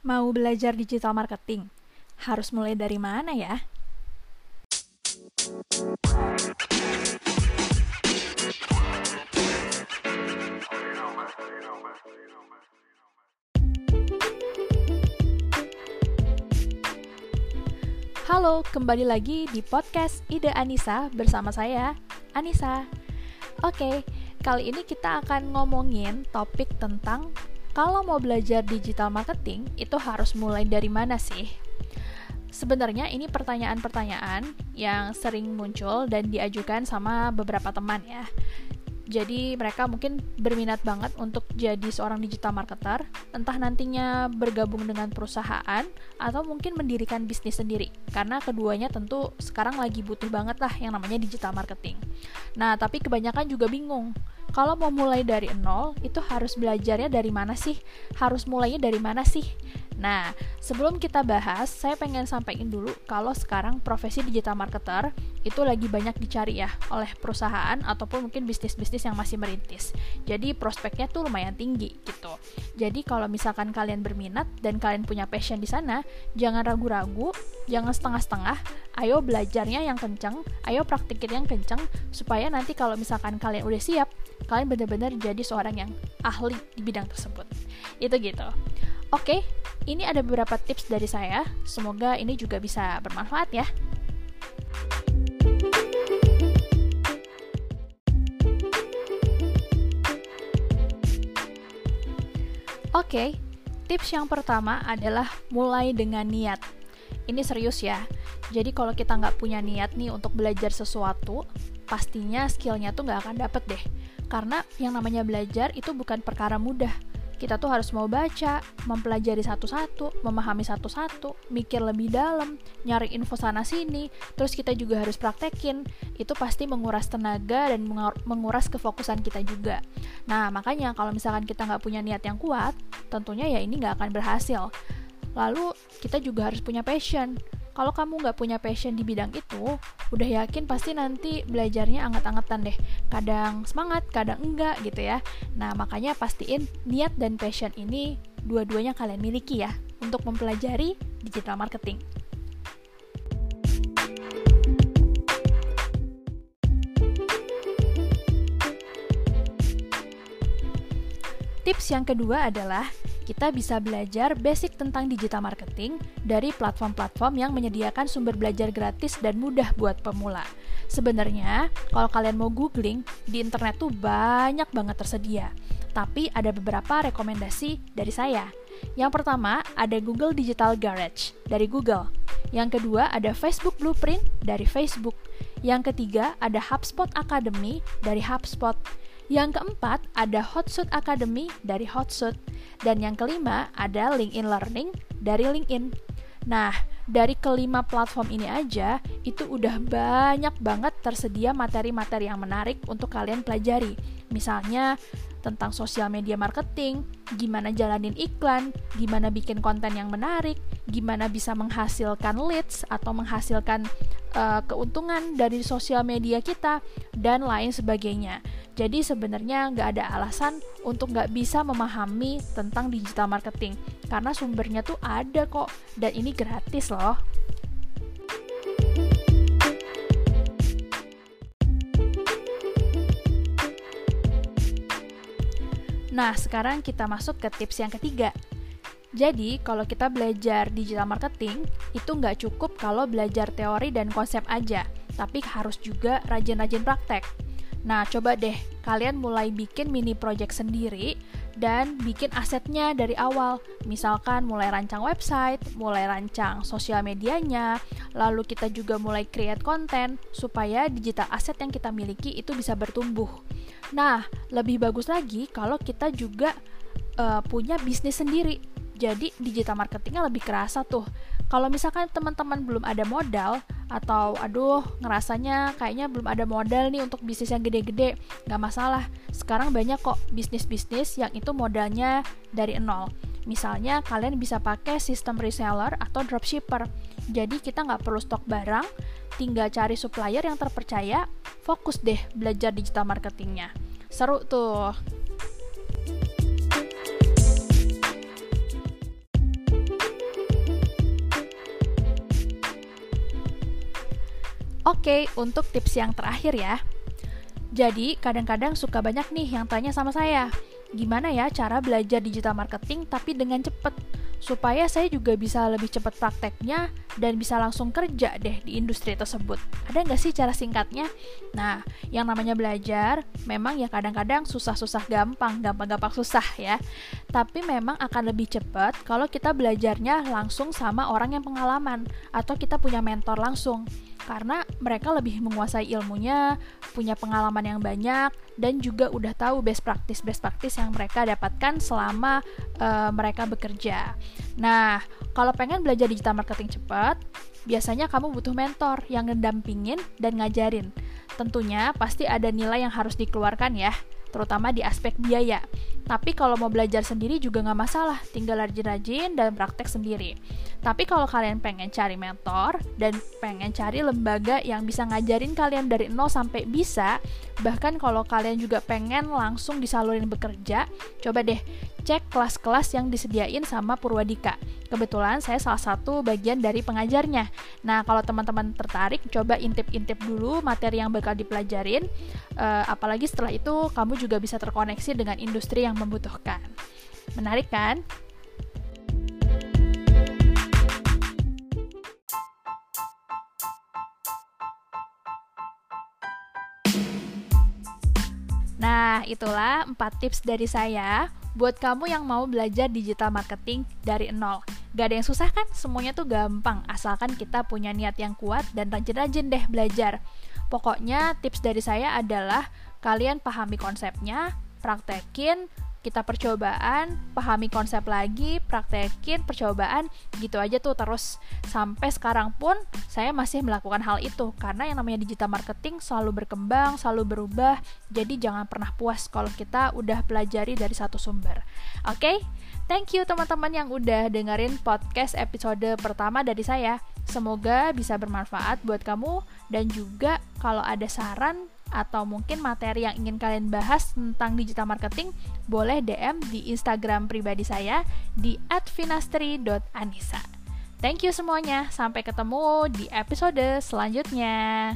Mau belajar digital marketing? Harus mulai dari mana ya? Halo, kembali lagi di podcast Ide Anissa bersama saya, Anissa. Oke, kali ini kita akan ngomongin topik tentang kalau mau belajar digital marketing itu harus mulai dari mana sih? Sebenarnya ini pertanyaan-pertanyaan yang sering muncul dan diajukan sama beberapa teman ya. Jadi mereka mungkin berminat banget untuk jadi seorang digital marketer, entah nantinya bergabung dengan perusahaan atau mungkin mendirikan bisnis sendiri. Karena keduanya tentu sekarang lagi butuh banget lah yang namanya digital marketing. Nah, tapi kebanyakan juga bingung. Kalau mau mulai dari nol, itu harus belajarnya dari mana sih? Harus mulainya dari mana sih? Nah, sebelum kita bahas, saya pengen sampaikan dulu kalau sekarang profesi digital marketer itu lagi banyak dicari ya oleh perusahaan ataupun mungkin bisnis-bisnis yang masih merintis. Jadi prospeknya tuh lumayan tinggi gitu. Jadi kalau misalkan kalian berminat dan kalian punya passion di sana, jangan ragu-ragu, jangan setengah-setengah. Ayo belajarnya yang kenceng, ayo praktikin yang kenceng supaya nanti kalau misalkan kalian udah siap, kalian benar-benar jadi seorang yang ahli di bidang tersebut. Itu gitu. Oke, ini ada beberapa tips dari saya. Semoga ini juga bisa bermanfaat ya. Oke, tips yang pertama adalah mulai dengan niat. Ini serius ya. Jadi kalau kita nggak punya niat nih untuk belajar sesuatu, pastinya skillnya tuh nggak akan dapet deh. Karena yang namanya belajar itu bukan perkara mudah kita tuh harus mau baca, mempelajari satu-satu, memahami satu-satu, mikir lebih dalam, nyari info sana sini, terus kita juga harus praktekin. Itu pasti menguras tenaga dan menguras kefokusan kita juga. Nah, makanya kalau misalkan kita nggak punya niat yang kuat, tentunya ya ini nggak akan berhasil. Lalu kita juga harus punya passion kalau kamu nggak punya passion di bidang itu, udah yakin pasti nanti belajarnya anget-angetan deh. Kadang semangat, kadang enggak gitu ya. Nah, makanya pastiin niat dan passion ini dua-duanya kalian miliki ya untuk mempelajari digital marketing. Tips yang kedua adalah kita bisa belajar basic tentang digital marketing dari platform-platform yang menyediakan sumber belajar gratis dan mudah buat pemula. Sebenarnya, kalau kalian mau googling, di internet tuh banyak banget tersedia. Tapi ada beberapa rekomendasi dari saya. Yang pertama, ada Google Digital Garage dari Google. Yang kedua, ada Facebook Blueprint dari Facebook. Yang ketiga, ada HubSpot Academy dari HubSpot. Yang keempat, ada Hotsuite Academy dari Hotsuite. Dan yang kelima, ada LinkedIn Learning dari LinkedIn. Nah, dari kelima platform ini aja, itu udah banyak banget tersedia materi-materi yang menarik untuk kalian pelajari. Misalnya, tentang sosial media marketing, gimana jalanin iklan, gimana bikin konten yang menarik, gimana bisa menghasilkan leads atau menghasilkan uh, keuntungan dari sosial media kita, dan lain sebagainya. Jadi sebenarnya nggak ada alasan untuk nggak bisa memahami tentang digital marketing karena sumbernya tuh ada kok dan ini gratis loh. Nah, sekarang kita masuk ke tips yang ketiga. Jadi, kalau kita belajar digital marketing, itu nggak cukup kalau belajar teori dan konsep aja, tapi harus juga rajin-rajin praktek. Nah, coba deh kalian mulai bikin mini project sendiri dan bikin asetnya dari awal. Misalkan mulai rancang website, mulai rancang sosial medianya, lalu kita juga mulai create konten supaya digital aset yang kita miliki itu bisa bertumbuh. Nah, lebih bagus lagi kalau kita juga uh, punya bisnis sendiri. Jadi digital marketingnya lebih kerasa tuh. Kalau misalkan teman-teman belum ada modal, atau aduh ngerasanya kayaknya belum ada modal nih untuk bisnis yang gede-gede nggak masalah. Sekarang banyak kok bisnis-bisnis yang itu modalnya dari nol. Misalnya kalian bisa pakai sistem reseller atau dropshipper. Jadi kita nggak perlu stok barang tinggal cari supplier yang terpercaya fokus deh belajar digital marketingnya. Seru tuh Oke, untuk tips yang terakhir ya. Jadi, kadang-kadang suka banyak nih yang tanya sama saya, gimana ya cara belajar digital marketing tapi dengan cepat supaya saya juga bisa lebih cepat prakteknya dan bisa langsung kerja deh di industri tersebut. Ada nggak sih cara singkatnya? Nah, yang namanya belajar memang ya kadang-kadang susah-susah gampang, gampang-gampang susah ya. Tapi memang akan lebih cepat kalau kita belajarnya langsung sama orang yang pengalaman atau kita punya mentor langsung karena mereka lebih menguasai ilmunya, punya pengalaman yang banyak, dan juga udah tahu best practice best practice yang mereka dapatkan selama uh, mereka bekerja. Nah, kalau pengen belajar digital marketing cepat, biasanya kamu butuh mentor yang ngedampingin dan ngajarin. Tentunya pasti ada nilai yang harus dikeluarkan ya terutama di aspek biaya. Tapi kalau mau belajar sendiri juga nggak masalah, tinggal rajin-rajin dan praktek sendiri. Tapi kalau kalian pengen cari mentor dan pengen cari lembaga yang bisa ngajarin kalian dari nol sampai bisa, bahkan kalau kalian juga pengen langsung disalurin bekerja, coba deh cek kelas-kelas yang disediain sama Purwadika. Kebetulan saya salah satu bagian dari pengajarnya. Nah, kalau teman-teman tertarik, coba intip-intip dulu materi yang bakal dipelajarin. Uh, apalagi setelah itu, kamu juga bisa terkoneksi dengan industri yang membutuhkan. Menarik kan? Nah, itulah 4 tips dari saya buat kamu yang mau belajar digital marketing dari nol. Gak ada yang susah kan? Semuanya tuh gampang, asalkan kita punya niat yang kuat dan rajin-rajin deh belajar. Pokoknya tips dari saya adalah kalian pahami konsepnya, praktekin, kita percobaan, pahami konsep lagi, praktekin, percobaan, gitu aja tuh terus. Sampai sekarang pun saya masih melakukan hal itu karena yang namanya digital marketing selalu berkembang, selalu berubah. Jadi jangan pernah puas kalau kita udah pelajari dari satu sumber. Oke? Okay? Thank you teman-teman yang udah dengerin podcast episode pertama dari saya. Semoga bisa bermanfaat buat kamu dan juga kalau ada saran atau mungkin materi yang ingin kalian bahas tentang digital marketing, boleh DM di Instagram pribadi saya di @finastri.anissa. Thank you semuanya, sampai ketemu di episode selanjutnya.